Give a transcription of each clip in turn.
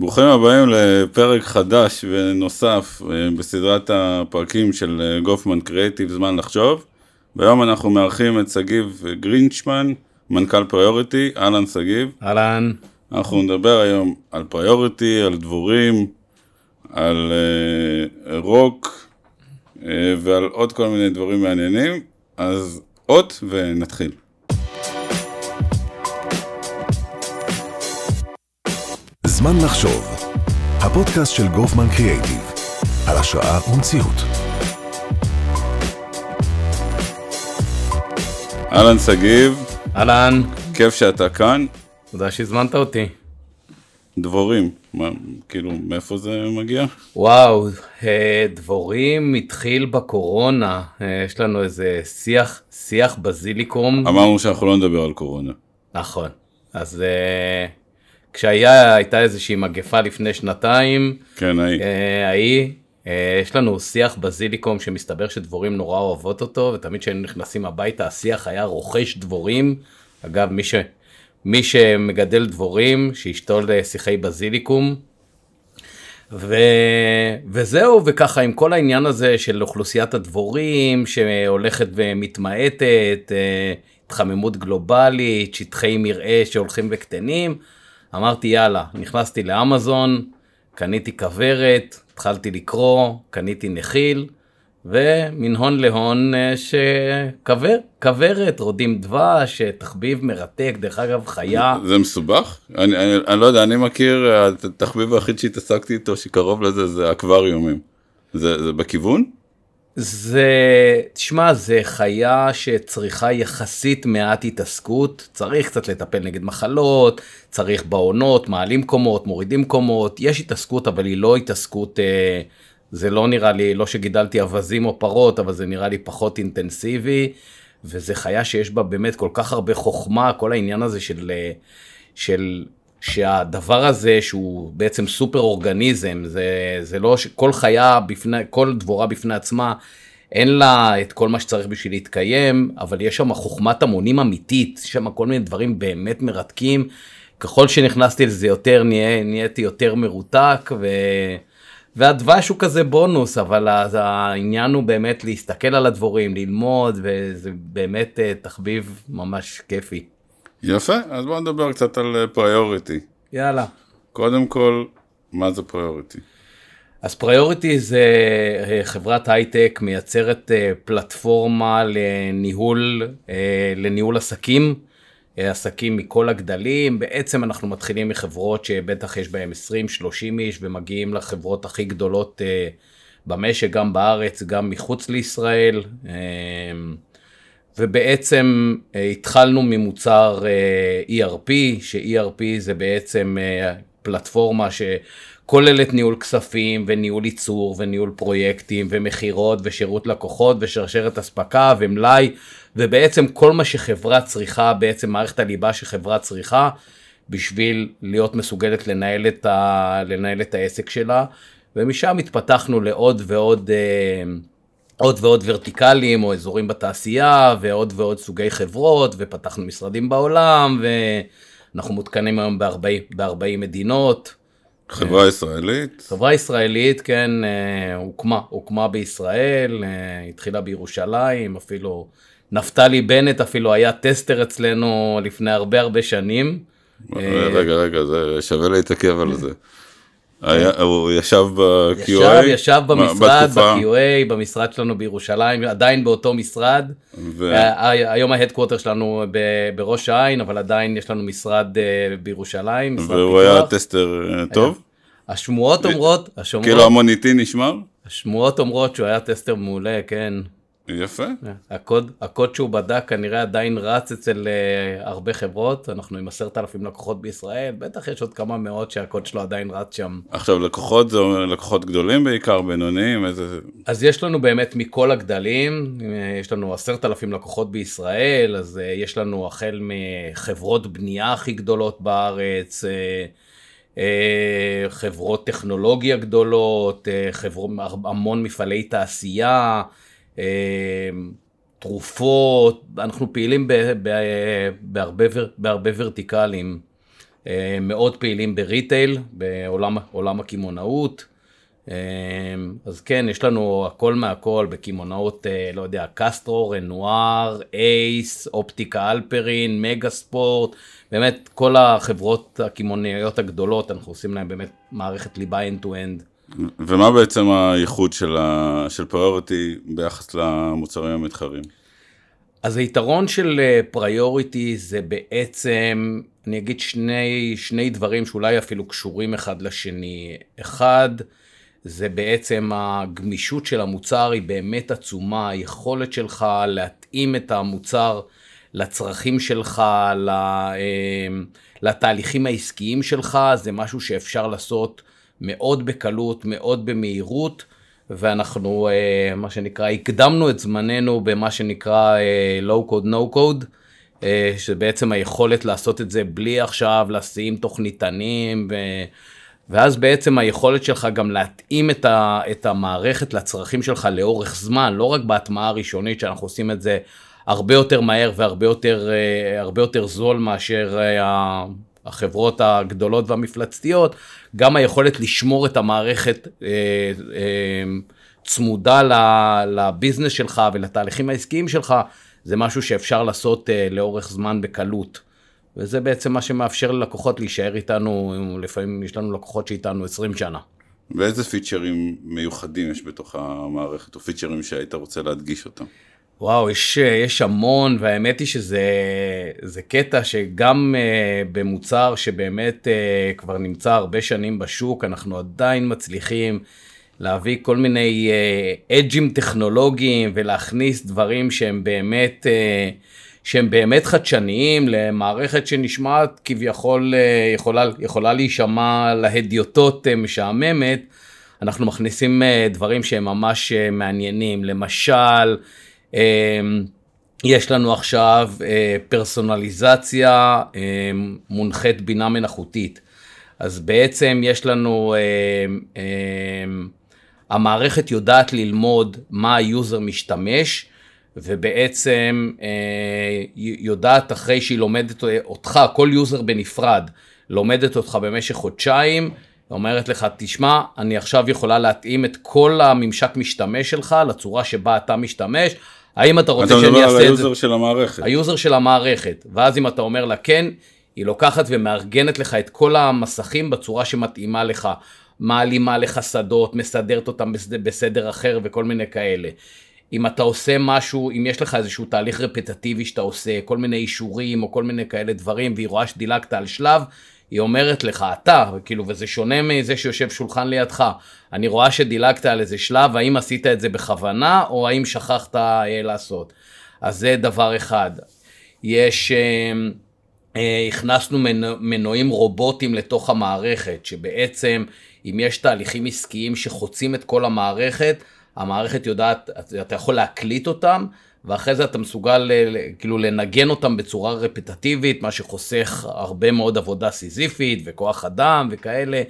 ברוכים הבאים לפרק חדש ונוסף אה, בסדרת הפרקים של אה, גופמן קריאיטיב זמן לחשוב. והיום אנחנו מארחים את שגיב גרינשפן, מנכ"ל פריוריטי, אהלן שגיב. אהלן. אנחנו נדבר היום על פריוריטי, על דבורים, על אה, רוק אה, ועל עוד כל מיני דברים מעניינים, אז בואו נתחיל. זמן לחשוב, הפודקאסט של גופמן קריאייטיב, על השראה ומציאות. אהלן שגיב, אהלן, כיף שאתה כאן. תודה שהזמנת אותי. דבורים, מה, כאילו, מאיפה זה מגיע? וואו, אה, דבורים התחיל בקורונה, אה, יש לנו איזה שיח, שיח בזיליקום. אמרנו שאנחנו לא נדבר על קורונה. נכון, אז אה, כשהייתה איזושהי מגפה לפני שנתיים, כן, ההיא. אה, ההיא, אה, יש לנו שיח בזיליקום שמסתבר שדבורים נורא אוהבות אותו, ותמיד כשהיינו נכנסים הביתה השיח היה רוכש דבורים. אגב, מי, ש, מי שמגדל דבורים, שישתול אה, שיחי בזיליקום. ו... וזהו, וככה עם כל העניין הזה של אוכלוסיית הדבורים שהולכת ומתמעטת, אה, התחממות גלובלית, שטחי מרעה שהולכים וקטנים, אמרתי יאללה, נכנסתי לאמזון, קניתי כוורת, התחלתי לקרוא, קניתי נחיל, ומן הון להון אה, שכבר, כוורת, רודים דבש, אה, תחביב מרתק, דרך אגב חיה. זה מסובך? אני, אני, אני לא יודע, אני מכיר, התחביב היחיד שהתעסקתי איתו שקרוב לזה זה אקווריומים. זה, זה בכיוון? זה, תשמע, זה חיה שצריכה יחסית מעט התעסקות, צריך קצת לטפל נגד מחלות, צריך בעונות, מעלים קומות, מורידים קומות, יש התעסקות, אבל היא לא התעסקות, אה, זה לא נראה לי, לא שגידלתי אווזים או פרות, אבל זה נראה לי פחות אינטנסיבי, וזה חיה שיש בה באמת כל כך הרבה חוכמה, כל העניין הזה של, אה, של שהדבר הזה שהוא בעצם סופר אורגניזם, זה, זה לא שכל חיה, בפני, כל דבורה בפני עצמה, אין לה את כל מה שצריך בשביל להתקיים, אבל יש שם חוכמת המונים אמיתית, יש שם כל מיני דברים באמת מרתקים. ככל שנכנסתי לזה יותר, נה, נהייתי יותר מרותק, ו... והדבש הוא כזה בונוס, אבל אז העניין הוא באמת להסתכל על הדבורים, ללמוד, וזה באמת אה, תחביב ממש כיפי. יפה, אז בואו נדבר קצת על פריוריטי. יאללה. קודם כל, מה זה פריוריטי? אז פריוריטי זה אה, חברת הייטק מייצרת אה, פלטפורמה לניהול, אה, לניהול עסקים, עסקים מכל הגדלים. בעצם אנחנו מתחילים מחברות שבטח יש בהן 20-30 איש ומגיעים לחברות הכי גדולות במשק, גם בארץ, גם מחוץ לישראל. ובעצם התחלנו ממוצר ERP, ש-ERP זה בעצם פלטפורמה ש... כוללת ניהול כספים וניהול ייצור וניהול פרויקטים ומכירות ושירות לקוחות ושרשרת אספקה ומלאי ובעצם כל מה שחברה צריכה, בעצם מערכת הליבה שחברה צריכה בשביל להיות מסוגלת לנהל את, ה... לנהל את העסק שלה. ומשם התפתחנו לעוד ועוד אה, עוד ועוד ורטיקלים או אזורים בתעשייה ועוד ועוד סוגי חברות ופתחנו משרדים בעולם ואנחנו מותקנים היום ב-40 מדינות. חברה ישראלית? חברה ישראלית, כן, אה, הוקמה, הוקמה בישראל, אה, התחילה בירושלים, אפילו נפתלי בנט אפילו היה טסטר אצלנו לפני הרבה הרבה שנים. רגע, רגע, זה שווה להתעכב על זה. היה, הוא ישב ב-QA? ישב, ישב במשרד, ב-QA, במשרד שלנו בירושלים, עדיין באותו משרד. ו... היום ה headquarter שלנו בראש העין, אבל עדיין יש לנו משרד בירושלים. משרד והוא פיתוח. היה tester טוב? השמועות אומרות, השמועות... כאילו המוניטין נשמר? השמועות אומרות שהוא היה tester מעולה, כן. יפה. הקוד, הקוד שהוא בדק כנראה עדיין רץ אצל אה, הרבה חברות, אנחנו עם עשרת אלפים לקוחות בישראל, בטח יש עוד כמה מאות שהקוד שלו עדיין רץ שם. עכשיו לקוחות זה לקוחות גדולים בעיקר, בינוניים, איזה... אז יש לנו באמת מכל הגדלים, אה, יש לנו עשרת אלפים לקוחות בישראל, אז uh, יש לנו החל מחברות בנייה הכי גדולות בארץ, uh, חברות טכנולוגיה גדולות, חברות, המון מפעלי תעשייה, תרופות, אנחנו פעילים בהרבה, ורטיקלים. אה, מאוד פעילים בריטייל, בעולם הקמעונאות. אה, אז כן, יש לנו הכל מהכל בקמעונאות, אה, לא יודע, קסטרו, רנואר, אייס, אופטיקה אלפרין, מגה ספורט, באמת כל החברות הקמעונאיות הגדולות, אנחנו עושים להם באמת מערכת ליבה end-to-end. ומה בעצם הייחוד של, ה... של פריוריטי ביחס למוצרים המתחרים? אז היתרון של פריוריטי זה בעצם אני אגיד שני, שני דברים שאולי אפילו קשורים אחד לשני. אחד, זה בעצם הגמישות של המוצר היא באמת עצומה, היכולת שלך להתאים את המוצר לצרכים שלך, אמ, לתהליכים העסקיים שלך, זה משהו שאפשר לעשות מאוד בקלות, מאוד במהירות, ואנחנו, אה, מה שנקרא, הקדמנו את זמננו במה שנקרא אה, low code, no code. אה, שבעצם היכולת לעשות את זה בלי עכשיו לשים תוכניתנים, ו... ואז בעצם היכולת שלך גם להתאים את, ה... את המערכת לצרכים שלך לאורך זמן, לא רק בהטמעה הראשונית שאנחנו עושים את זה הרבה יותר מהר והרבה יותר, יותר זול מאשר החברות הגדולות והמפלצתיות, גם היכולת לשמור את המערכת צמודה לביזנס שלך ולתהליכים העסקיים שלך, זה משהו שאפשר לעשות uh, לאורך זמן בקלות. וזה בעצם מה שמאפשר ללקוחות להישאר איתנו, לפעמים יש לנו לקוחות שאיתנו 20 שנה. ואיזה פיצ'רים מיוחדים יש בתוך המערכת, או פיצ'רים שהיית רוצה להדגיש אותם? וואו, יש, יש המון, והאמת היא שזה קטע שגם uh, במוצר שבאמת uh, כבר נמצא הרבה שנים בשוק, אנחנו עדיין מצליחים להביא כל מיני uh, טכנולוגיים ולהכניס דברים שהם באמת, uh, שהם באמת חדשניים למערכת שנשמעת כביכול אה, יכולה, יכולה להישמע להדיוטות אה, משעממת. אנחנו מכניסים אה, דברים שהם ממש אה, מעניינים, למשל, יש לנו עכשיו אה, פרסונליזציה אה, מונחית בינה מלאכותית. אז בעצם יש לנו אה, המערכת יודעת ללמוד מה ה user משתמש, ובעצם אה, יודעת אחרי שהיא לומדת אותך, כל user בנפרד, לומדת אותך במשך חודשיים, אומרת לך, תשמע, אני עכשיו יכולה להתאים את כל הממשק משתמש שלך לצורה שבה אתה משתמש. האם אתה רוצה שאני אעשה את זה? אתה מדבר על ה user של המערכת. ה user של המערכת. ואז אם אתה אומר לה כן, היא לוקחת ומארגנת לך את כל המסכים בצורה שמתאימה לך. מעלימה לך שדות, מסדרת אותם בסדר אחר וכל מיני כאלה. אם אתה עושה משהו, אם יש לך איזשהו תהליך רפטטיבי שאתה עושה, כל מיני אישורים או כל מיני כאלה דברים, והיא רואה שדילגת על שלב, היא אומרת לך, אתה, כאילו, וזה שונה מזה שיושב שולחן לידך, אני רואה שדילגת על איזה שלב, האם עשית את זה בכוונה, או האם שכחת אה, לעשות. אז זה דבר אחד. יש... אה, אה, הכנסנו מנועים רובוטיים לתוך המערכת, שבעצם אם יש תהליכים עסקיים שחוצים את כל המערכת, המערכת יודעת, אתה יכול להקליט אותם, ואחרי זה אתה מסוגל כאילו לנגן אותם בצורה רפטטיבית, מה שחוסך הרבה מאוד עבודה סיזיפית וכוח אדם וכאלה.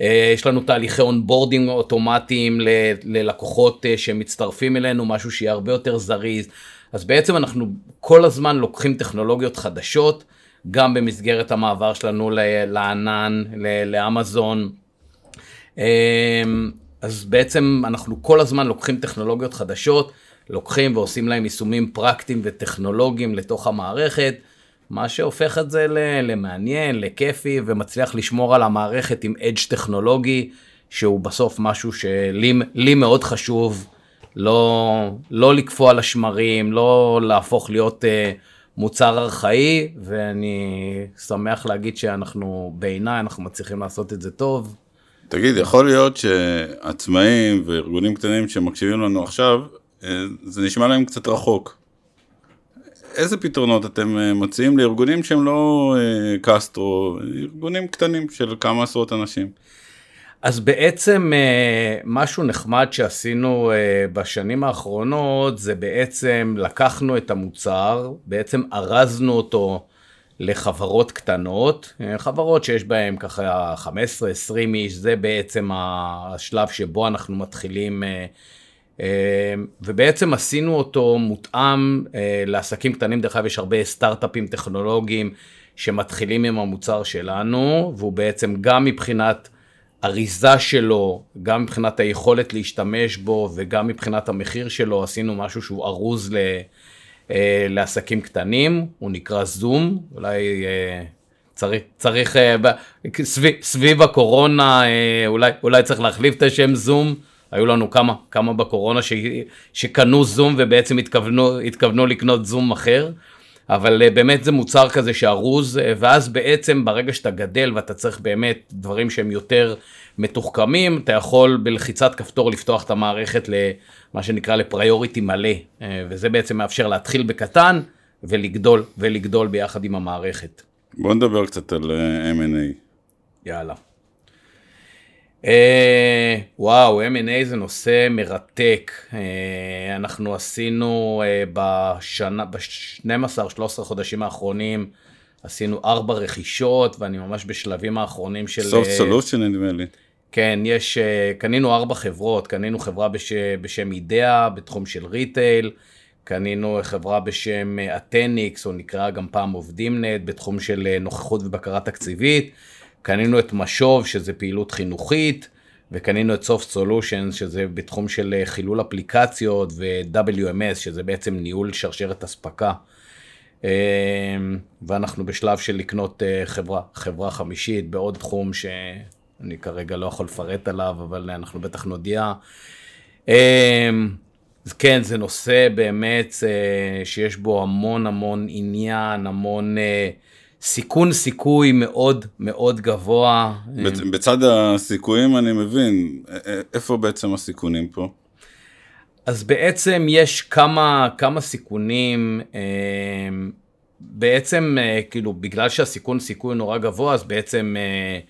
אה, יש לנו תהליכי onboarding אוטומטיים ללקוחות אה, שמצטרפים אלינו, משהו שיהיה הרבה יותר זריז. אז בעצם אנחנו כל הזמן לוקחים טכנולוגיות חדשות, גם במסגרת המעבר שלנו לענן, לאמזון. אז בעצם אנחנו כל הזמן לוקחים טכנולוגיות חדשות, לוקחים ועושים להם יישומים פרקטיים וטכנולוגיים לתוך המערכת, מה שהופך את זה למעניין, לכיפי, ומצליח לשמור על המערכת עם אדג' טכנולוגי, שהוא בסוף משהו שלי מאוד חשוב, לא, לא לקפוא על השמרים, לא להפוך להיות uh, מוצר ארכאי, ואני שמח להגיד שאנחנו, בעיניי, אנחנו מצליחים לעשות את זה טוב. תגיד, יכול להיות שעצמאים וארגונים קטנים שמקשיבים לנו עכשיו, אה, זה נשמע להם קצת רחוק. איזה פתרונות אתם אה, מציעים לארגונים שהם לא אה, קסטרו, ארגונים קטנים של כמה עשרות אנשים? אז בעצם משהו נחמד שעשינו בשנים האחרונות זה בעצם לקחנו את המוצר, בעצם ארזנו אותו לחברות קטנות, חברות שיש בהן ככה 15-20 איש, זה בעצם השלב שבו אנחנו מתחילים, אה, אה, ובעצם עשינו אותו מותאם אה, לעסקים קטנים, דרך אגב יש הרבה סטארט-אפים טכנולוגיים שמתחילים עם המוצר שלנו, והוא בעצם גם מבחינת אריזה שלו, גם מבחינת היכולת להשתמש בו וגם מבחינת המחיר שלו, עשינו משהו שהוא ארוז ל, אה, לעסקים קטנים, הוא נקרא זום, אולי אה, צריך, צריך אה, סביב, סביב הקורונה, אה, אולי, אולי צריך להחליף את השם זום. היו לנו כמה, כמה בקורונה ש, שקנו זום ובעצם התכוונו, התכוונו לקנות זום אחר. אבל אה, באמת זה מוצר כזה שארוז, אה, ואז בעצם ברגע שאתה גדל ואתה צריך באמת דברים שהם יותר מתוחכמים, אתה יכול בלחיצת כפתור לפתוח את המערכת למה שנקרא לפריוריטי מלא, אה, וזה בעצם מאפשר להתחיל בקטן ולגדול, ולגדול ביחד עם המערכת. בוא נדבר קצת על M&A. יאללה. אה, וואו, M&A זה נושא מרתק. אה, אנחנו עשינו אה, בשנה, ב-12-13 חודשים האחרונים, עשינו ארבע רכישות, ואני ממש בשלבים האחרונים של... Soft Solution נדמה לי. כן, יש, קנינו ארבע חברות, קנינו חברה בש, בשם אידאה, בתחום של retail, קנינו חברה בשם אתניקס, או נקרא גם פעם עובדים נט, בתחום של נוכחות ובקרה תקציבית. קנינו את משוב, שזה פעילות חינוכית, וקנינו את Soft Solutions, שזה בתחום של אה, חילול אפליקציות, ו-WMS, שזה בעצם ניהול שרשרת אספקה. אה, ואנחנו בשלב של לקנות אה, חברה, חברה חמישית בעוד תחום שאני כרגע לא יכול לפרט עליו, אבל אנחנו בטח נודיע. אז כן, זה נושא באמת שיש בו המון המון עניין, המון... סיכון סיכוי מאוד מאוד גבוה. בצד הסיכויים אני מבין, איפה בעצם הסיכונים פה? אז בעצם יש כמה, כמה סיכונים, אה, בעצם אה, כאילו בגלל שהסיכון סיכוי נורא גבוה, אז בעצם אה,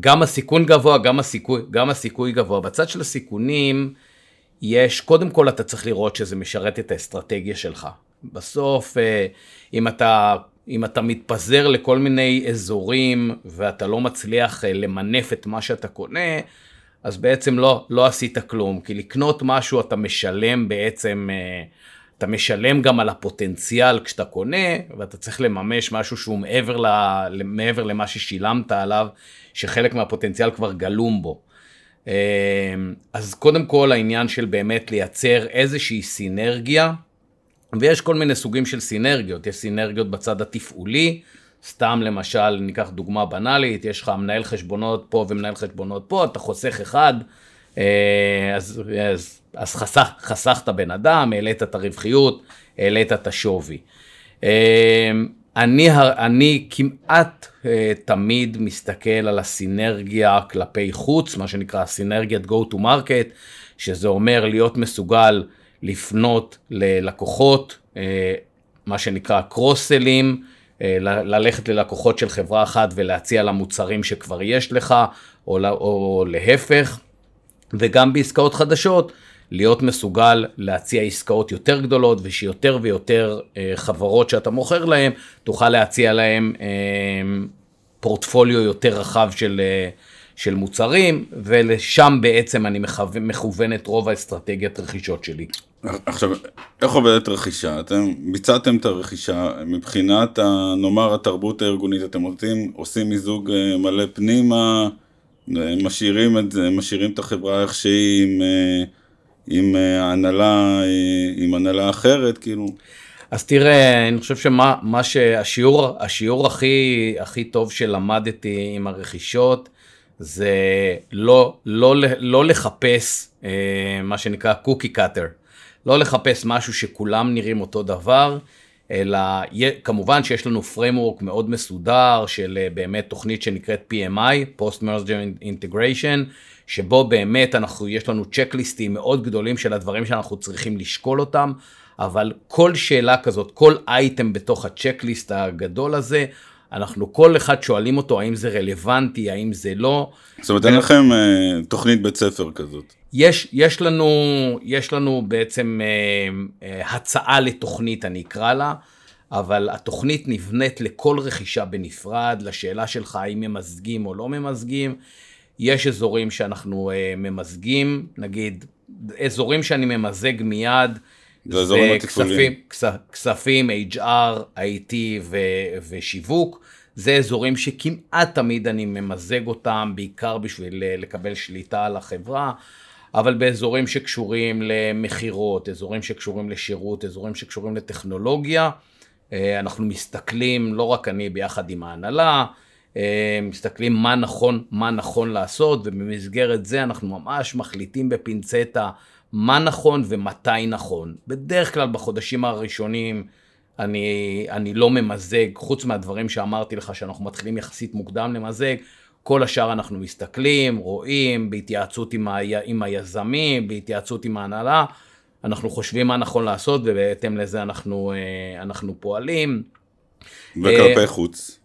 גם הסיכון גבוה, גם הסיכוי, גם הסיכוי גבוה. בצד של הסיכונים, יש, קודם כל אתה צריך לראות שזה משרת את האסטרטגיה שלך. בסוף, אם אתה אם אתה מתפזר לכל מיני אזורים ואתה לא מצליח אה, למנף את מה שאתה קונה, אז בעצם לא, לא עשית כלום. כי לקנות משהו אתה משלם בעצם, אה, אתה משלם גם על הפוטנציאל כשאתה קונה, ואתה צריך לממש משהו שהוא מעבר, ל, מעבר למה ששילמת עליו, שחלק מהפוטנציאל כבר גלום בו. אה, אז קודם כל העניין של באמת לייצר איזושהי סינרגיה. ויש כל מיני סוגים של סינרגיות, יש סינרגיות בצד התפעולי, סתם למשל, ניקח דוגמה בנאלית, יש לך מנהל חשבונות פה ומנהל חשבונות פה, אתה חוסך אחד, אז, אז, אז חסך, חסכת בן אדם, העלית את הרווחיות, העלית את השווי. אה, אני, אני כמעט אה, תמיד מסתכל על הסינרגיה כלפי חוץ, מה שנקרא סינרגיית go to market, שזה אומר להיות מסוגל לפנות ללקוחות, אה, מה שנקרא קרוסלים, אה, ללכת ללקוחות של חברה אחת ולהציע לה מוצרים שכבר יש לך, או, או להפך, וגם בעסקאות חדשות, להיות מסוגל להציע עסקאות יותר גדולות, ושיותר ויותר אה, חברות שאתה מוכר להן, תוכל להציע להן פורטפוליו יותר רחב של, של מוצרים, ולשם בעצם אני מכוון את רוב האסטרטגיית רכישות שלי. עכשיו, איך עובדת רכישה? אתם ביצעתם את הרכישה, מבחינת, נאמר, התרבות הארגונית, אתם עושים, עושים מיזוג אה, מלא פנימה, אה, משאירים את זה, משאירים את החברה איך שהיא עם, אה, עם הנהלה, עם הנהלה אחרת, כאילו? אז תראה, אני חושב שמה מה שהשיעור השיעור הכי, הכי טוב שלמדתי עם הרכישות, זה לא, לא, לא לחפש מה שנקרא קוקי קאטר. לא לחפש משהו שכולם נראים אותו דבר, אלא כמובן שיש לנו framework מאוד מסודר של אה, באמת תוכנית שנקראת PMI, Post Merger Integration, שבו באמת אנחנו, יש לנו צ'קליסטים מאוד גדולים של הדברים שאנחנו צריכים לשקול אותם, אבל כל שאלה כזאת, כל אייטם בתוך הצ'קליסט הגדול הזה, אנחנו כל אחד שואלים אותו האם זה רלוונטי, האם זה לא. זאת אומרת, אין לכם uh, תוכנית בית ספר כזאת. יש, יש, לנו, יש לנו בעצם uh, uh, הצעה לתוכנית, אני אקרא לה, אבל התוכנית נבנית לכל רכישה בנפרד, לשאלה שלך האם ממזגים או לא ממזגים. יש אזורים שאנחנו uh, ממזגים, נגיד, אזורים שאני ממזג מיד, זה כספים, כספים, HR, IT ו- ושיווק, זה אזורים שכמעט תמיד אני ממזג אותם, בעיקר בשביל אה, לקבל שליטה על החברה. אבל באזורים שקשורים למכירות, אזורים שקשורים לשירות, אזורים שקשורים לטכנולוגיה, אה, אנחנו מסתכלים, לא רק אני ביחד עם ההנהלה, אה, מסתכלים מה נכון, מה נכון לעשות, ובמסגרת זה אנחנו ממש מחליטים בפינצטה מה נכון ומתי נכון. בדרך כלל בחודשים הראשונים אני, אני לא ממזג, חוץ מהדברים שאמרתי לך שאנחנו מתחילים יחסית מוקדם למזג, כל השאר אנחנו מסתכלים, רואים, בהתייעצות עם, ה... עם היזמים, בהתייעצות עם ההנהלה, אנחנו חושבים מה נכון לעשות ובהתאם לזה אנחנו, אה, אנחנו פועלים. וכלפי חוץ.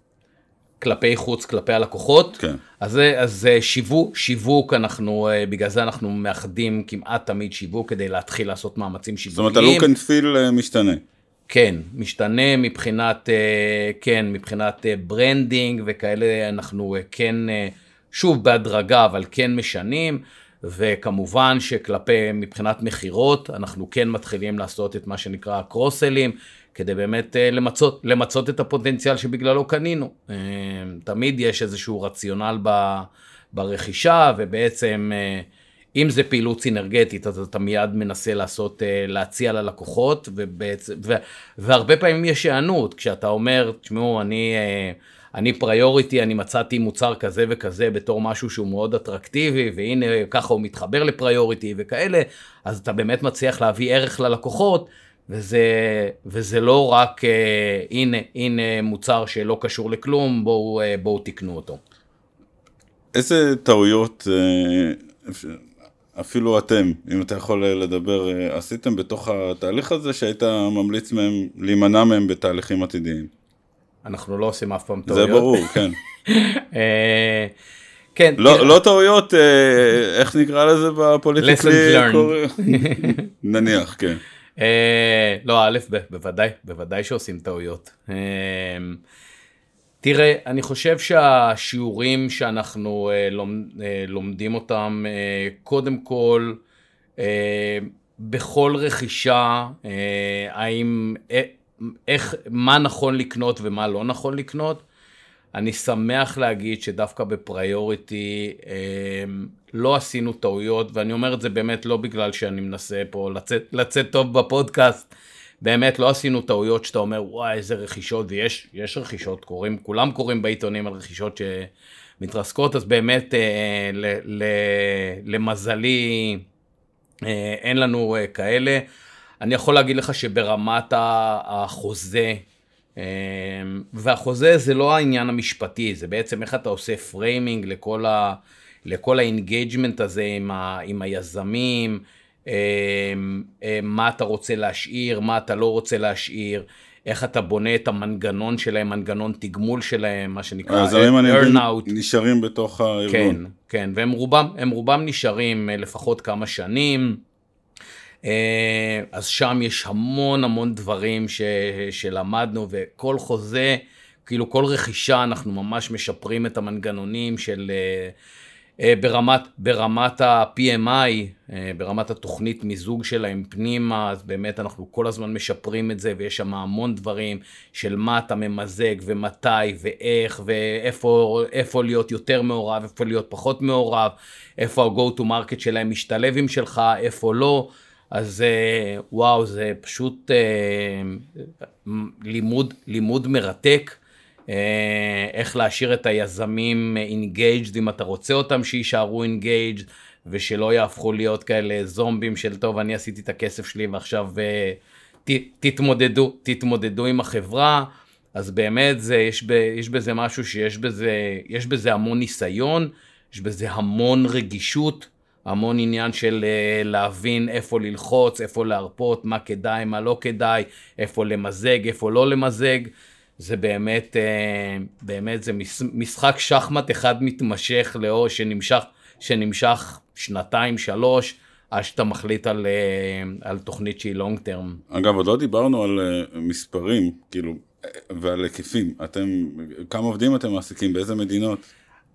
כלפי חוץ, כלפי הלקוחות. כן. אז, אז שיווק, שיווק, אנחנו, אה, בגלל זה אנחנו מאחדים כמעט תמיד שיווק כדי להתחיל לעשות מאמצים שיווקיים. זאת אומרת, ה-look and feel משתנה. כן, משתנה מבחינת, אה, כן, מבחינת branding וכאלה, אנחנו כן, שוב בהדרגה, אבל כן משנים. וכמובן שכלפי, מבחינת מכירות, אנחנו כן מתחילים לעשות את מה שנקרא cross sell-ים, כדי באמת אה, למצות, למצות את הפוטנציאל שבגללו קנינו. אה, תמיד יש איזשהו רציונל ברכישה, ובעצם אה, אם זה פעילות סינרגטית, אז אתה מיד מנסה לעשות, להציע ללקוחות, ובעצם, ו, והרבה פעמים יש היענות, כשאתה אומר, תשמעו, אני... אני פריוריטי, אני מצאתי מוצר כזה וכזה בתור משהו שהוא מאוד אטרקטיבי, והנה ככה הוא מתחבר לפריוריטי וכאלה, אז אתה באמת מצליח להביא ערך ללקוחות, וזה, וזה לא רק uh, הנה, הנה מוצר שלא קשור לכלום, בואו, בואו תקנו אותו. איזה טעויות, uh, אפילו אתם, אם אתה יכול לדבר, uh, עשיתם בתוך התהליך הזה שהיית ממליץ מהם להימנע מהם בתהליכים עתידיים? אנחנו לא עושים אף פעם טעויות. זה ברור, כן. אה, כן. לא, לא טעויות, אה, איך נקרא לזה בפוליטיקלי? נניח, כן. אה, לא, א', בוודאי, בוודאי שעושים טעויות. תראה, אני חושב שהשיעורים שאנחנו לומדים אותם, קודם כל, בכל רכישה, האם, איך, מה נכון לקנות ומה לא נכון לקנות. אני שמח להגיד שדווקא בפריוריטי אה, לא עשינו טעויות, ואני אומר את זה באמת לא בגלל שאני מנסה פה לצאת, לצאת טוב בפודקאסט, באמת לא עשינו טעויות שאתה אומר וואי איזה רכישות, ויש רכישות, קוראים, כולם קוראים בעיתונים על רכישות שמתרסקות, אז באמת אה, ל, ל, למזלי אה, אין לנו אה, כאלה. אני יכול להגיד לך שברמת החוזה, אמ, והחוזה זה לא העניין המשפטי, זה בעצם איך אתה עושה framing לכל, ה, לכל ה engagement הזה עם, ה, עם היזמים, מה אתה רוצה להשאיר, מה אתה לא רוצה להשאיר, איך אתה בונה את המנגנון שלהם, מנגנון תגמול שלהם, מה שנקרא earn-out. נשארים בתוך הארגון. כן, כן, והם רובם, רובם נשארים אה, לפחות כמה שנים. אה, אז שם יש המון המון דברים ש, שלמדנו, וכל חוזה, כאילו כל רכישה, אנחנו ממש משפרים את המנגנונים של... אה, ברמת, ברמת ה-PMI, ברמת התוכנית מיזוג שלהם פנימה, אז באמת אנחנו כל הזמן משפרים את זה, ויש שם המון דברים של מה אתה ממזג, ומתי, ואיך, ואיפה להיות יותר מעורב, איפה להיות פחות מעורב, איפה ה-go to market שלהם משתלב עם שלך, איפה לא. אז אה, וואו, זה פשוט אה, לימוד, לימוד מרתק. אה, איך להשאיר את היזמים engaged, אם אתה רוצה אותם שיישארו engaged, ושלא יהפכו להיות כאלה זומבים של טוב, אני עשיתי את הכסף שלי ועכשיו ת, תתמודדו, תתמודדו עם החברה. אז באמת זה, יש, ב, יש בזה משהו שיש בזה, יש בזה המון ניסיון, יש בזה המון רגישות. המון עניין של אה, להבין איפה ללחוץ, איפה להרפות, מה כדאי, מה לא כדאי, איפה למזג, איפה לא למזג. זה באמת, אה, באמת זה משחק שחמט אחד מתמשך לאור שנמשך, שנמשך שנתיים, שלוש, עד שאתה מחליט על, אה, על תוכנית שהיא לונג טרם. אגב, עוד לא דיברנו על מספרים, כאילו, ועל היקפים. אתם, כמה עובדים אתם מעסיקים? באיזה מדינות?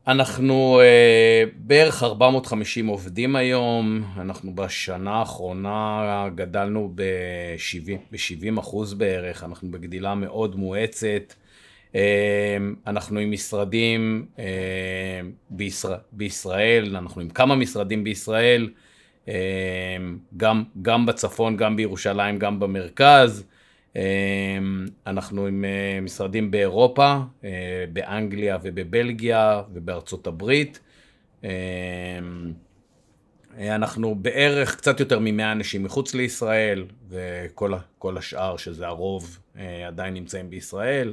אנחנו אה, בערך 450 עובדים היום, אנחנו בשנה האחרונה גדלנו ב-70, ב-70 אחוז בערך, אנחנו בגדילה מאוד מואצת. אנחנו עם משרדים בישראל, בישראל, אנחנו עם כמה משרדים בישראל, גם, גם בצפון, גם בירושלים, גם במרכז. אנחנו עם משרדים באירופה, באנגליה ובבלגיה ובארצות הברית. אנחנו בערך קצת יותר מ-100 אנשים מחוץ לישראל, וכל השאר, שזה הרוב, עדיין נמצאים בישראל.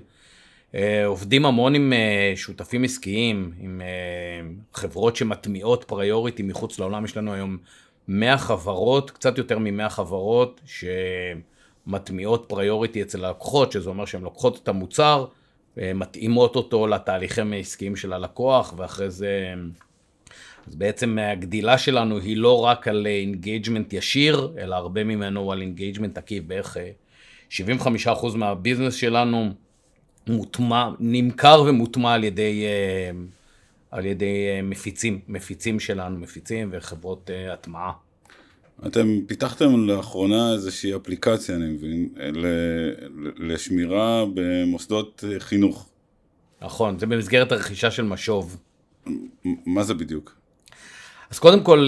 עובדים המון עם שותפים עסקיים, עם חברות שמטמיעות פריוריטי מחוץ לעולם. יש לנו היום 100 חברות, קצת יותר מ-100 חברות, שמטמיעות פריוריטי אצל הלקוחות, שזה אומר שהן לוקחות את המוצר, מתאימות אותו לתהליכים העסקיים של הלקוח, ואחרי זה... אז בעצם הגדילה שלנו היא לא רק על engagement ישיר, אלא הרבה ממנו על engagement עקיף, בערך 75% מהביזנס שלנו מוטמע, נמכר ומוטמע על ידי, על ידי מפיצים, מפיצים שלנו, מפיצים וחברות הטמעה. אתם פיתחתם לאחרונה איזושהי אפליקציה, אני מבין, לשמירה במוסדות חינוך. נכון, זה במסגרת הרכישה של משוב. מה זה בדיוק? אז קודם כל,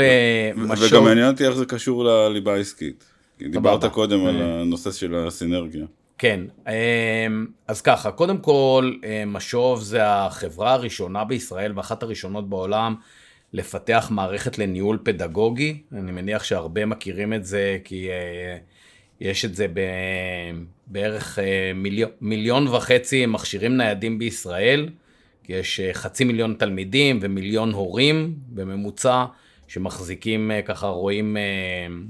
משוב... וגם מעניין אותי איך זה קשור לליבה העסקית. דיברת קודם על הנושא של הסינרגיה. כן, אז ככה, קודם כל, משוב זה החברה הראשונה בישראל ואחת הראשונות בעולם לפתח מערכת לניהול פדגוגי. אני מניח שהרבה מכירים את זה, כי יש את זה בערך מיליון, מיליון וחצי מכשירים ניידים בישראל. יש חצי מיליון תלמידים ומיליון הורים בממוצע שמחזיקים ככה, רואים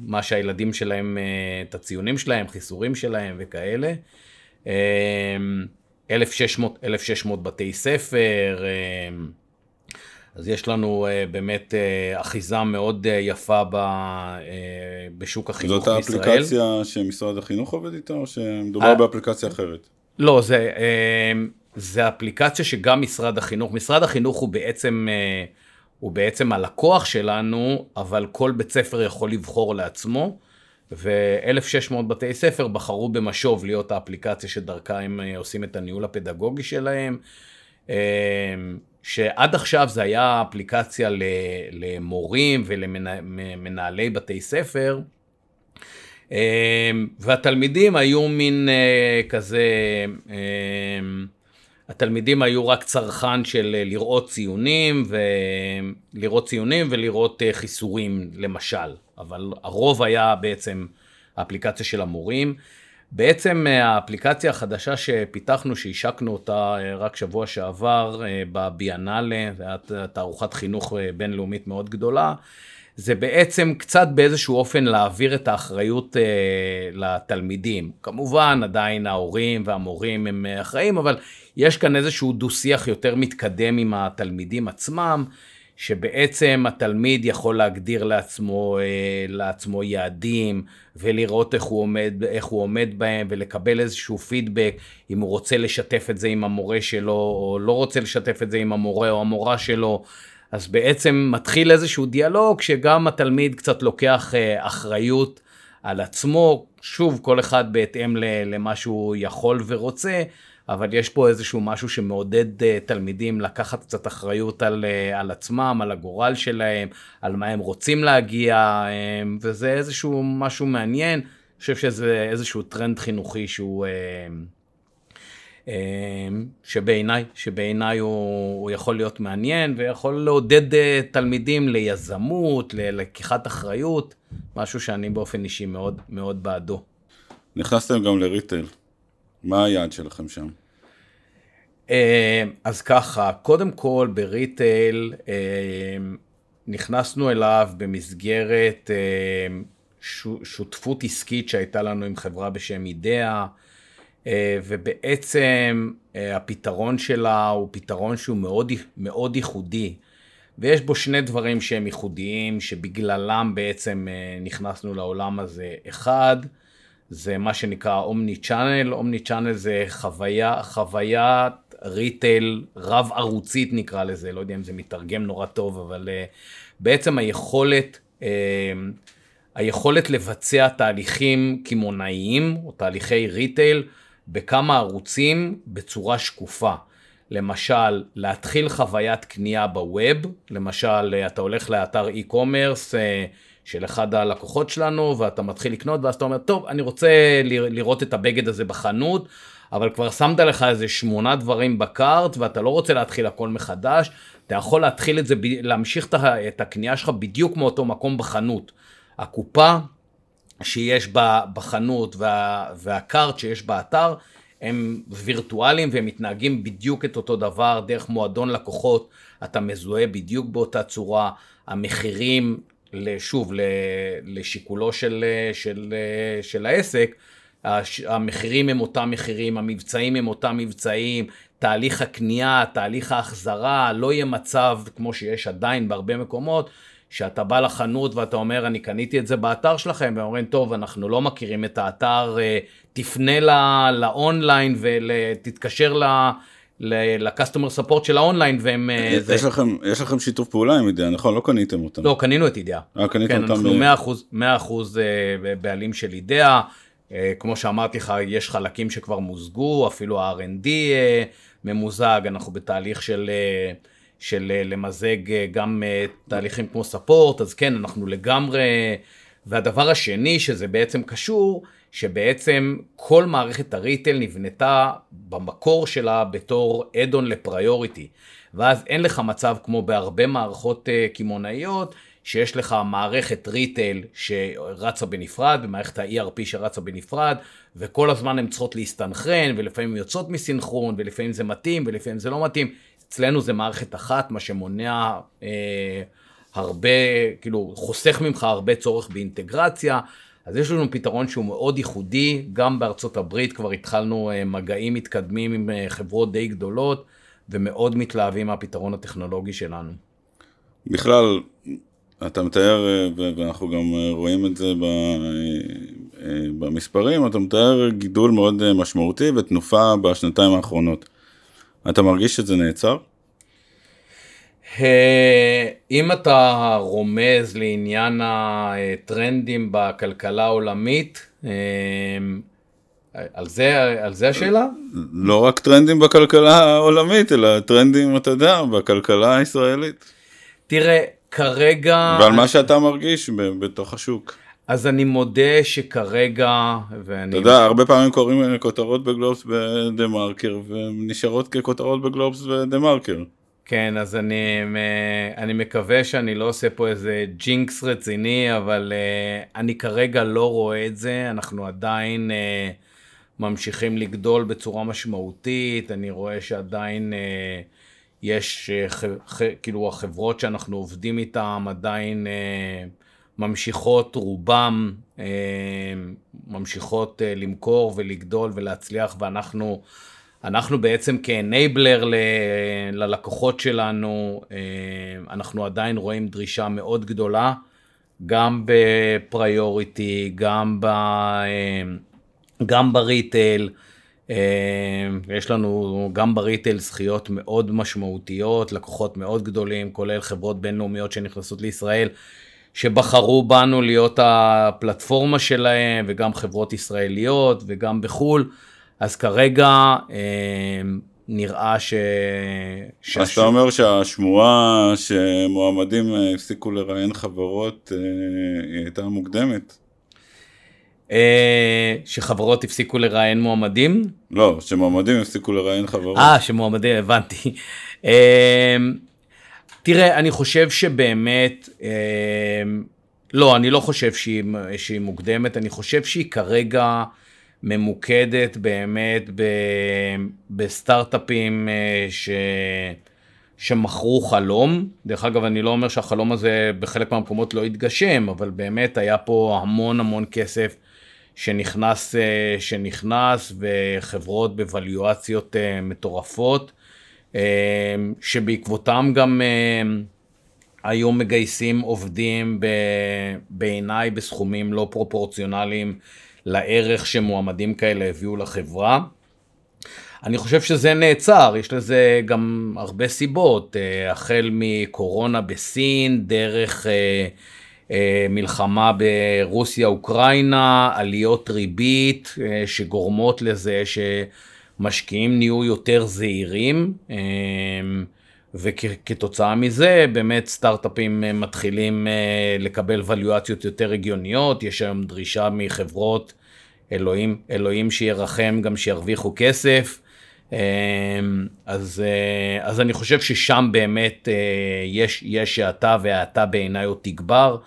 מה שהילדים שלהם, את הציונים שלהם, חיסורים שלהם וכאלה. 1,600, 1,600 בתי ספר, אז יש לנו באמת אחיזה מאוד יפה בשוק החינוך בישראל. זאת האפליקציה שמשרד החינוך עובד איתה או שמדובר באפליקציה אחרת? לא, זה... זה אפליקציה שגם משרד החינוך, משרד החינוך הוא בעצם, הוא בעצם הלקוח שלנו, אבל כל בית ספר יכול לבחור לעצמו, ו-1,600 בתי ספר בחרו במשוב להיות האפליקציה שדרכה הם עושים את הניהול הפדגוגי שלהם, שעד עכשיו זה היה אפליקציה למורים ולמנהלי בתי ספר, והתלמידים היו מין כזה, התלמידים היו רק צרכן של לראות ציונים, לראות ציונים ולראות חיסורים למשל, אבל הרוב היה בעצם האפליקציה של המורים. בעצם האפליקציה החדשה שפיתחנו, שהשקנו אותה רק שבוע שעבר בביאנלה, זו הייתה תערוכת חינוך בינלאומית מאוד גדולה, זה בעצם קצת באיזשהו אופן להעביר את האחריות אה, לתלמידים. כמובן, עדיין ההורים והמורים הם אחראים, אבל יש כאן איזשהו דו-שיח יותר מתקדם עם התלמידים עצמם, שבעצם התלמיד יכול להגדיר לעצמו, אה, לעצמו יעדים, ולראות איך הוא, עומד, איך הוא עומד בהם, ולקבל איזשהו פידבק, אם הוא רוצה לשתף את זה עם המורה שלו, או לא רוצה לשתף את זה עם המורה או המורה שלו. אז בעצם מתחיל איזשהו דיאלוג שגם התלמיד קצת לוקח אה, אחריות על עצמו, שוב, כל אחד בהתאם למה שהוא יכול ורוצה, אבל יש פה איזשהו משהו שמעודד אה, תלמידים לקחת קצת אחריות על, אה, על עצמם, על הגורל שלהם, על מה הם רוצים להגיע, וזה איזשהו משהו מעניין. אני חושב שזה איזשהו טרנד חינוכי שהוא... שבעיניי, שבעיניי הוא, הוא יכול להיות מעניין ויכול לעודד תלמידים ליזמות, ללקיחת אחריות, משהו שאני באופן אישי מאוד מאוד בעדו. נכנסתם גם לריטל, מה היעד שלכם שם? אה, אז ככה, קודם כל בריטל אה, נכנסנו אליו במסגרת שותפות עסקית שהייתה לנו עם חברה בשם אידאה. אה, ובעצם אה, הפתרון שלה הוא פתרון שהוא מאוד, מאוד ייחודי. ויש בו שני דברים שהם ייחודיים, שבגללם בעצם אה, נכנסנו לעולם הזה. אחד, זה מה שנקרא omni channel, omni channel זה חוויה, חוויית retail רב ערוצית נקרא לזה, לא יודע אם זה מתרגם נורא טוב, אבל בעצם היכולת, היכולת לבצע תהליכים קמעונאיים או תהליכי retail בכמה ערוצים בצורה שקופה. למשל, להתחיל חוויית קנייה בווב, למשל, אתה הולך לאתר e-commerce אה, של אחד הלקוחות שלנו, ואתה מתחיל לקנות, ואז אתה אומר, טוב, אני רוצה לראות את הבגד הזה בחנות, אבל כבר שמת לך איזה שמונה דברים בקארט, ואתה לא רוצה להתחיל הכל מחדש, אתה יכול להתחיל את זה, להמשיך את הקנייה שלך בדיוק מאותו מקום בחנות. הקופה שיש בחנות וה, והקארט שיש באתר, הם וירטואליים והם מתנהגים בדיוק את אותו דבר דרך מועדון לקוחות, אתה מזוהה בדיוק באותה צורה, המחירים, שוב, לשיקולו של, של, של העסק, המחירים הם אותם מחירים, המבצעים הם אותם מבצעים, תהליך הקנייה, תהליך ההחזרה, לא יהיה מצב כמו שיש עדיין בהרבה מקומות, שאתה בא לחנות ואתה אומר, אני קניתי את זה באתר שלכם, והם אומרים, טוב, אנחנו לא מכירים את האתר, אה, תפנה לאונליין ותתקשר ל... לקסטומר ספורט של האונליין והם... אה, יש, זה... לכם, יש לכם שיתוף פעולה עם אידאה, נכון? לא קניתם אותם. לא, קנינו את אידאה. אה, קניתם כן, אותם. אנחנו 100% אה, בעלים של אידאה. כמו שאמרתי לך, יש חלקים שכבר מוזגו, אפילו ה-R&D ממוזג, אנחנו בתהליך של... של אה, למזג אה, גם אה, תהליכים כמו ספורט, אז כן, אנחנו לגמרי... והדבר השני, שזה בעצם קשור, שבעצם כל מערכת הריטל נבנתה במקור שלה בתור אדון לפריוריטי. ואז אין לך מצב כמו בהרבה מערכות קמעונאיות, שיש לך מערכת ריטל שרצה בנפרד, ומערכת ה-ERP שרצה בנפרד, וכל הזמן הן צריכות להסתנכרן, ולפעמים יוצאות מסינכרון, ולפעמים זה מתאים, ולפעמים זה לא מתאים. אצלנו זה מערכת אחת, מה שמונע אה, הרבה, כאילו, חוסך ממך הרבה צורך באינטגרציה. אז יש לנו פתרון שהוא מאוד ייחודי, גם בארצות הברית כבר התחלנו אה, מגעים מתקדמים עם אה, חברות די גדולות, ומאוד מתלהבים מהפתרון הטכנולוגי שלנו. בכלל, אתה מתאר, אה, ואנחנו גם רואים את זה במספרים, אתה מתאר גידול מאוד משמעותי ותנופה בשנתיים האחרונות. אתה מרגיש שזה נעצר? אה, אם אתה רומז לעניין הטרנדים בכלכלה העולמית, אה, על זה, על זה השאלה? לא רק טרנדים בכלכלה העולמית, אלא טרנדים, אתה יודע, בכלכלה הישראלית. תראה, כרגע... ועל מה שאתה מרגיש בתוך השוק. אז אני מודה שכרגע, ואני... אתה יודע, הרבה פעמים קוראים כותרות בגלובס בדה מרקר, והן נשארות ככותרות בגלובס בדה מרקר. כן, אז אני, אני מקווה שאני לא עושה פה איזה ג'ינקס רציני, אבל uh, אני כרגע לא רואה את זה, אנחנו עדיין uh, ממשיכים לגדול בצורה משמעותית, אני רואה שעדיין יש, כאילו החברות שאנחנו עובדים איתן עדיין... ממשיכות, רובם אה, ממשיכות אה, למכור ולגדול ולהצליח, ואנחנו אנחנו בעצם כאנייבלר ל, ללקוחות שלנו, אה, אנחנו עדיין רואים דרישה מאוד גדולה, גם בפריוריטי, גם, ב, גם בריטייל. יש לנו גם בריטייל זכיות מאוד משמעותיות, לקוחות מאוד גדולים, כולל חברות בינלאומיות שנכנסות לישראל, שבחרו בנו להיות הפלטפורמה שלהם, וגם חברות ישראליות וגם בחו"ל, אז כרגע אה, נראה ש... אז אתה אומר שהשמועה שמועמדים אה, הפסיקו לראיין חברות, אה, היא הייתה מוקדמת? שחברות הפסיקו לראיין מועמדים? לא, שמועמדים הפסיקו לראיין חברות. אה, שמועמדים, הבנתי. תראה, אני חושב שבאמת, אה, לא, אני לא חושב שהיא, שהיא מוקדמת, אני חושב שהיא כרגע ממוקדת באמת ב, בסטארט-אפים אה, ש, שמכרו חלום. דרך אגב, אני לא אומר שהחלום הזה בחלק מהמקומות לא התגשם, אבל באמת היה פה המון המון כסף שנכנס, אה, שנכנס וחברות בווליואציות אה, מטורפות. שבעקבותם גם אמ, היו מגייסים עובדים בעיניי בסכומים לא פרופורציונליים לערך שמועמדים כאלה הביאו לחברה. אני חושב שזה נעצר, יש לזה גם הרבה סיבות, אה, החל מקורונה בסין, דרך אה, אה, מלחמה ברוסיה-אוקראינה, עליות ריבית שגורמות לזה שמשקיעים נהיו יותר זהירים. אה, וכתוצאה מזה באמת סטארט-אפים מתחילים לקבל ולואציות יותר הגיוניות, יש היום דרישה מחברות, אלוהים, אלוהים שירחם גם שירוויחו כסף, אז, אז אני חושב ששם באמת יש, יש האטה והאטה בעיניי עוד תגבר.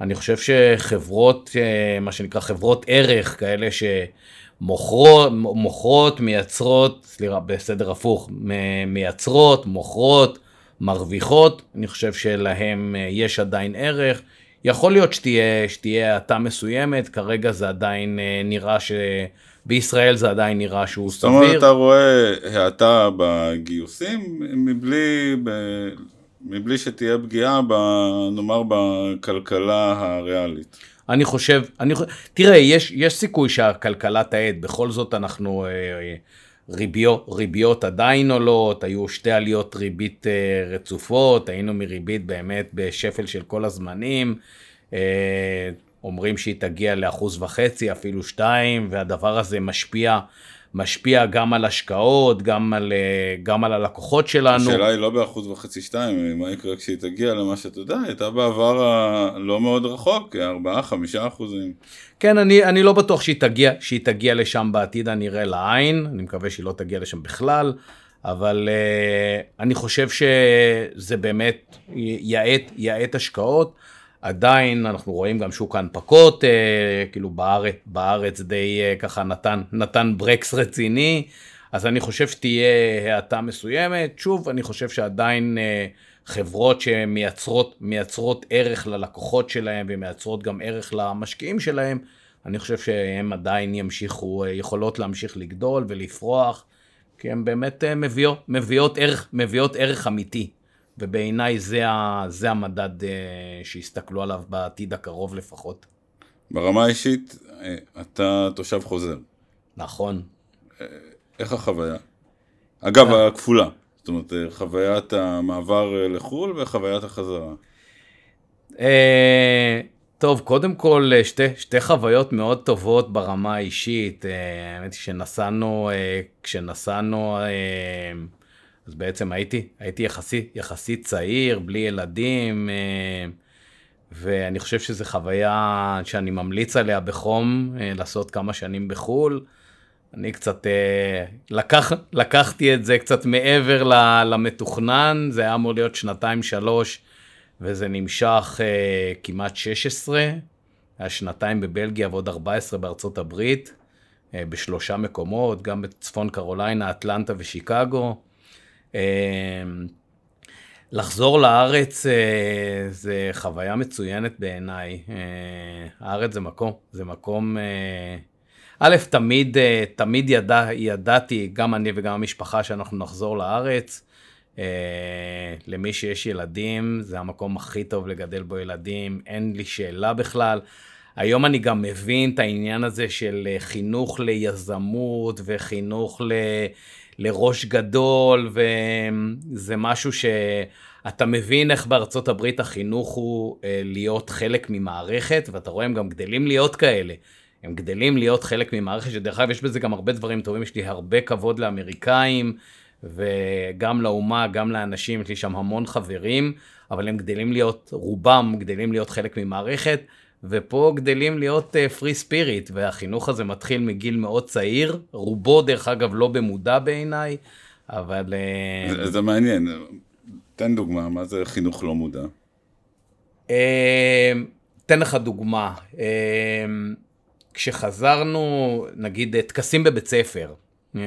אני חושב שחברות, אה, מה שנקרא חברות ערך, כאלה שמוכרות, מייצרות, סליחה, בסדר הפוך, מייצרות, מוכרות, מרוויחות, אני חושב שלהם אה, יש עדיין ערך. יכול להיות שתהיה, שתהיה האטה מסוימת, כרגע זה עדיין אה, נראה ש... בישראל זה עדיין נראה שהוא סביר. זאת אומרת, אתה רואה האטה בגיוסים מבלי, ב... מבלי שתהיה פגיעה, ב, נאמר, בכלכלה הריאלית. אני חושב, אני, תראה, יש, יש סיכוי שהכלכלה תעד, בכל זאת אנחנו, אה, אה, ריביות, ריביות עדיין עולות, היו שתי עליות ריבית אה, רצופות, היינו מריבית באמת בשפל של כל הזמנים, אומרים שהיא תגיע לאחוז וחצי, אפילו שתיים, והדבר הזה משפיע משפיע גם על השקעות, גם על, אה, גם על הלקוחות שלנו. השאלה היא לא באחוז וחצי שתיים, מה יקרה כשהיא תגיע למה שאתה יודע, הייתה בעבר הלא מאוד רחוק, ארבעה, חמישה אחוזים. כן, אני, אני לא בטוח שהיא תגיע, שהיא תגיע לשם בעתיד הנראה לעין, אני מקווה שהיא לא תגיע לשם בכלל, אבל uh, אני חושב שזה באמת יעט, יעט השקעות. עדיין אנחנו רואים גם שוק ההנפקות, אה, כאילו בארץ, בארץ די אה, ככה נתן, נתן ברקס רציני, אז אני חושב שתהיה האטה מסוימת. שוב, אני חושב שעדיין אה, חברות שמייצרות ערך ללקוחות שלהם ומייצרות גם ערך למשקיעים שלהם, אני חושב שהן עדיין ימשיכו, יכולות להמשיך לגדול ולפרוח, כי הן באמת מביאות, מביאות, ערך, מביאות ערך אמיתי. ובעיניי זה, ה, זה המדד uh, שיסתכלו עליו בעתיד הקרוב לפחות. ברמה האישית, אה, אתה תושב חוזר. נכון. אה, איך החוויה? אגב, הכפולה. זאת אומרת, חוויית המעבר לחו"ל וחוויית החזרה. טוב, קודם כל, שתי, שתי חוויות מאוד טובות ברמה האישית. האמת היא שנסענו, כשנסענו אז בעצם הייתי, הייתי יחסית, יחסית צעיר, בלי ילדים, אה, ואני חושב שזו חוויה שאני ממליץ עליה בחום, אה, לעשות כמה שנים בחו"ל. אני קצת, אה, לקח, לקחתי את זה קצת מעבר למתוכנן, זה היה אמור להיות שנתיים-שלוש, וזה נמשך כמעט 16, היה שנתיים בבלגיה ועוד 14 בארצות הברית, בשלושה מקומות, גם בצפון קרוליינה, אטלנטה ושיקגו. אמ, לחזור לארץ אה, זה חוויה מצוינת בעיניי. אה, הארץ זה מקום, זה מקום... אה, א', תמיד, תמיד ידע, ידעתי, גם אני וגם המשפחה, שאנחנו נחזור לארץ. למי שיש ילדים, זה המקום הכי טוב לגדל בו ילדים, אין לי שאלה בכלל. היום אני גם מבין את העניין הזה של חינוך ליזמות וחינוך ל... לראש גדול, וזה משהו שאתה מבין איך בארצות הברית החינוך הוא אה, להיות חלק ממערכת, ואתה רואה הם גם גדלים להיות כאלה. הם גדלים להיות חלק ממערכת, שדרך אגב יש בזה גם הרבה דברים טובים, יש לי הרבה כבוד לאמריקאים, וגם לאומה, גם לאנשים, יש לי שם המון חברים, אבל הם גדלים להיות, רובם גדלים להיות חלק ממערכת. ופה גדלים להיות פרי uh, ספיריט, והחינוך הזה מתחיל מגיל מאוד צעיר, רובו דרך אגב לא במודע בעיניי, אבל... Uh... זה, זה מעניין, תן דוגמה, מה זה חינוך לא מודע? Uh, תן לך דוגמה, uh, כשחזרנו, נגיד, טקסים בבית ספר, uh,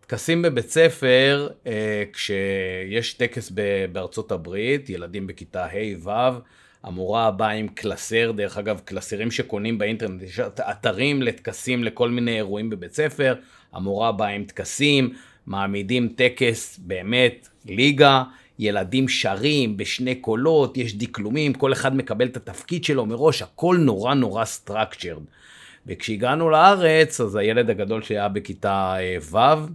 טקסים בבית ספר, uh, כשיש טקס בארצות הברית, ילדים בכיתה ה' ו', המורה הבאה עם קלסר, דרך אגב, קלסרים שקונים באינטרנט, יש אתרים לטקסים לכל מיני אירועים בבית ספר, המורה באה עם טקסים, מעמידים טקס באמת ליגה, ילדים שרים בשני קולות, יש דקלומים, כל אחד מקבל את התפקיד שלו מראש, הכל נורא נורא structured. וכשהגענו לארץ, אז הילד הגדול שהיה בכיתה אה, ו',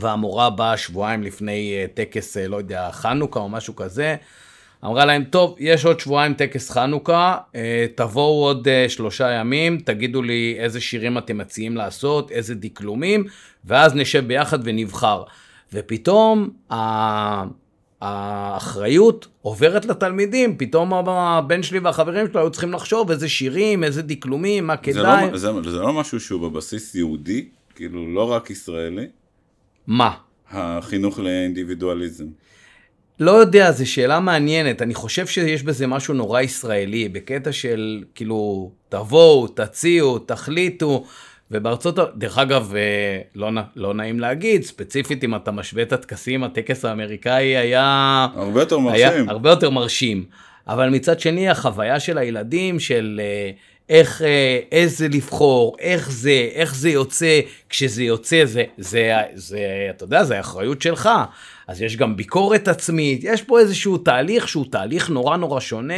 והמורה באה שבועיים לפני אה, טקס, אה, לא יודע, חנוכה או משהו כזה, אמרה להם, טוב, יש עוד שבועיים טקס חנוכה, אה, תבואו עוד אה, שלושה ימים, תגידו לי איזה שירים אתם מציעים לעשות, איזה דקלומים, ואז נשב ביחד ונבחר. ופתאום האחריות עוברת לתלמידים, פתאום הבן שלי והחברים שלו היו צריכים לחשוב איזה שירים, איזה דקלומים, מה זה כדאי. לא, זה, זה לא משהו שהוא בבסיס יהודי, כאילו לא רק ישראלי, מה? החינוך לאינדיבידואליזם. לא יודע, זו שאלה מעניינת. אני חושב שיש בזה משהו נורא ישראלי, בקטע של כאילו, תבואו, תציעו, תחליטו. ובארצות, דרך אגב, אה, לא, לא נעים להגיד, ספציפית אם אתה משווה את הטקסים, הטקס האמריקאי היה... הרבה יותר היה מרשים. הרבה יותר מרשים. אבל מצד שני, החוויה של הילדים, של אה, איך, אה, איזה לבחור, איך זה, איך זה יוצא, כשזה יוצא, זה, זה, זה, אתה יודע, זה האחריות שלך. אז יש גם ביקורת עצמית, יש פה איזשהו תהליך שהוא תהליך נורא נורא שונה,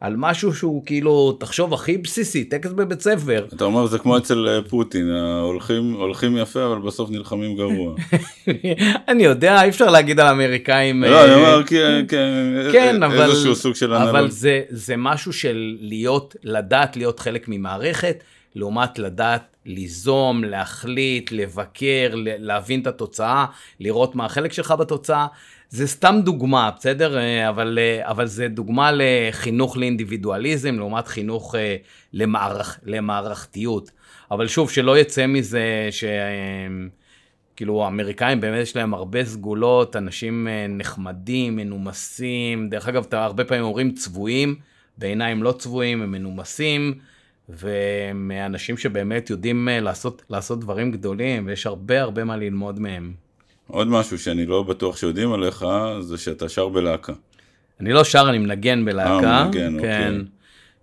על משהו שהוא כאילו, תחשוב, הכי בסיסי, טקס בבית ספר. אתה אומר זה כמו אצל אה, פוטין, הולכים, הולכים יפה אבל בסוף נלחמים גרוע. אני יודע, אי אפשר להגיד על האמריקאים... לא, אה, אני אומר כי- כי- כן, אבל, איזשהו סוג של אבל אנלוג. זה, זה משהו של להיות, לדעת להיות חלק ממערכת, לעומת לדעת ליזום, להחליט, לבקר, להבין את התוצאה, לראות מה החלק שלך בתוצאה. זה סתם דוגמה, בסדר? אה, אבל, אה, אבל זה דוגמה לחינוך לאינדיבידואליזם, לעומת חינוך אה, למערכ, למערכתיות. אבל שוב, שלא יצא מזה ש... כאילו האמריקאים באמת יש להם הרבה סגולות, אנשים נחמדים, מנומסים, דרך אגב, אתה הרבה פעמים אומרים צבועים, בעיניי הם לא צבועים, הם מנומסים, והם אנשים שבאמת יודעים אה, לעשות, לעשות דברים גדולים, ויש הרבה הרבה מה ללמוד מהם. עוד משהו שאני לא בטוח שיודעים עליך, זה שאתה שר בלהקה. אני לא שר, אני מנגן בלהקה. אה, מנגן, כן. אוקיי.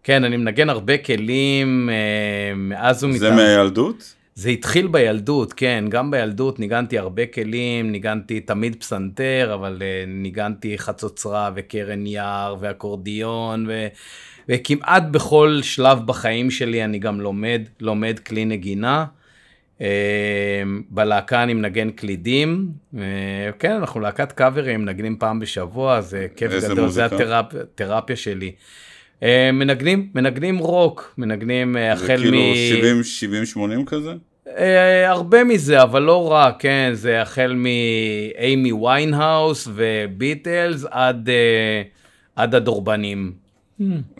כן, אני מנגן הרבה כלים אה, מאז זה ומתמיד. מהילדות? זה התחיל בילדות, כן, גם בילדות ניגנתי הרבה כלים, ניגנתי תמיד פסנתר, אבל uh, ניגנתי חצוצרה וקרן יער ואקורדיון, ו, וכמעט בכל שלב בחיים שלי אני גם לומד, לומד כלי נגינה. אה, בלהקה אני מנגן קלידים, אה, כן, אנחנו להקת קאברים, מנגנים פעם בשבוע, זה כיף גדול, זה מוזיקה? התרפיה שלי. מנגנים, מנגנים רוק, מנגנים זה החל כאילו מ... 70-80 כזה? אה, הרבה מזה, אבל לא רק, כן, זה החל מאימי ויינהאוס וביטלס עד, אה, עד הדורבנים.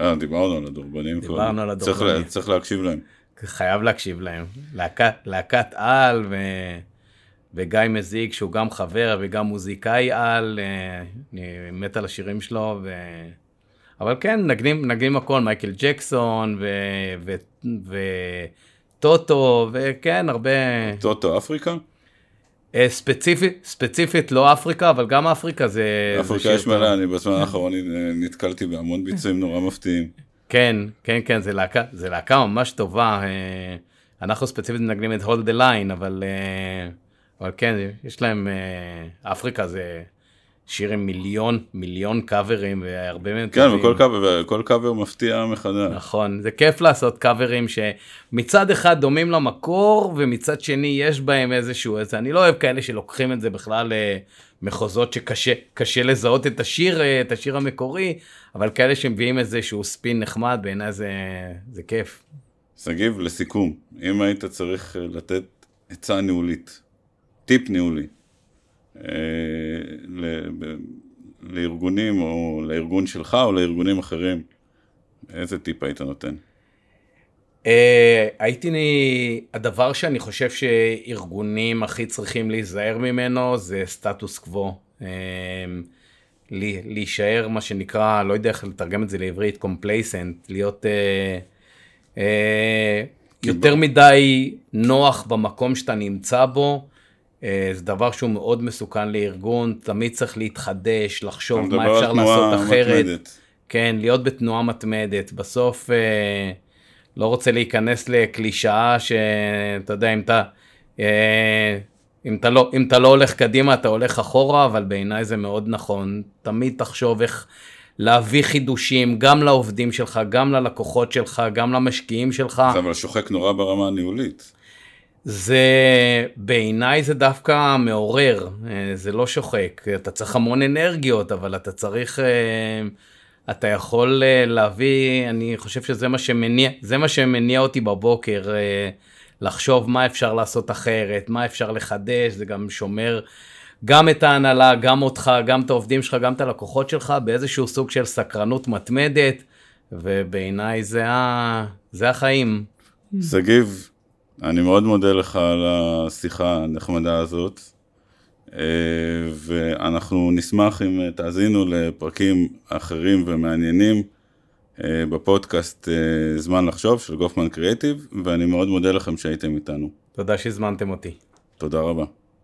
אה, דיברנו על הדורבנים. דיברנו. על הדורבנים. צריך להקשיב להם. חייב להקשיב להם. להקת, להקת על ו... וגיא מזיק שהוא גם חבר וגם מוזיקאי על, אה, אני מת על השירים שלו, ו... אבל כן, מנגנים, מנגנים הכל, מייקל ג'קסון ו... ו... וטוטו, וכן, הרבה... טוטו אפריקה? אה, ספציפית, ספציפית לא אפריקה, אבל גם אפריקה זה... אפריקה יש. מלא, אני בזמן האחרון נתקלתי בהמון ביצועים נורא מפתיעים. כן, כן, כן, זה להקה, זה להקה ממש טובה. אה, אנחנו ספציפית מנגנים את hold the line, אבל, אה, אבל כן, יש להם, אה, אפריקה זה שיר עם מיליון, מיליון קאברים, והרבה מהם כן, טובים. וכל קאבר- קאבר מפתיע מחדש. נכון, זה כיף לעשות קאברים שמצד אחד דומים למקור, ומצד שני יש בהם איזשהו, איזה, אני לא אוהב כאלה שלוקחים את זה בכלל למחוזות שקשה קשה לזהות את השיר, אה, את השיר המקורי, אבל כאלה שמביאים איזשהו ספין נחמד, בעיניי זה, זה כיף. שגיב, לסיכום, אם היית צריך אה, לתת עצה ניהולית, טיפ ניהולי, אה, לארגונים או לארגון שלך או לארגונים אחרים, איזה טיפ היית נותן? אה, הייתי, הדבר שאני חושב שארגונים הכי צריכים להיזהר ממנו זה סטטוס קוו. אה, לי- להישאר מה שנקרא, לא יודע איך לתרגם את זה לעברית, complacent, להיות אה, אה, יותר מדי נוח במקום שאתה נמצא בו. אה, זה דבר שהוא מאוד מסוכן לארגון, תמיד צריך להתחדש, לחשוב מה אפשר לעשות אחרת. מתמדת. כן, להיות בתנועה מתמדת. בסוף, אה, לא רוצה להיכנס לקלישאה שאתה יודע, אם אתה, אה, אם, אתה לא, אם אתה לא הולך קדימה, אתה הולך אחורה, אבל בעיניי זה מאוד נכון. תמיד תחשוב איך להביא חידושים, גם לעובדים שלך, גם ללקוחות שלך, גם למשקיעים שלך. זה אבל שוחק נורא ברמה הניהולית. זה, בעיניי זה דווקא מעורר, אה, זה לא שוחק. אתה צריך המון אנרגיות, אבל אתה צריך, אה, אתה יכול אה, להביא, אני חושב שזה מה שמניע, זה מה שמניע אותי בבוקר, לחשוב מה אפשר לעשות אחרת, מה אפשר לחדש, זה גם שומר גם את ההנהלה, גם אותך, גם את העובדים שלך, גם את הלקוחות שלך, באיזשהו סוג של סקרנות מתמדת, ובעיניי זה, ה... זה החיים. שגיב, אני מאוד מודה לך על השיחה הנחמדה הזאת, אה, ואנחנו נשמח אם תאזינו לפרקים אחרים ומעניינים אה, בפודקאסט אה, זמן לחשוב של גופמן קריאיטיב, ואני מאוד מודה לכם שהייתם איתנו. תודה שהזמנתם אותי. תודה רבה.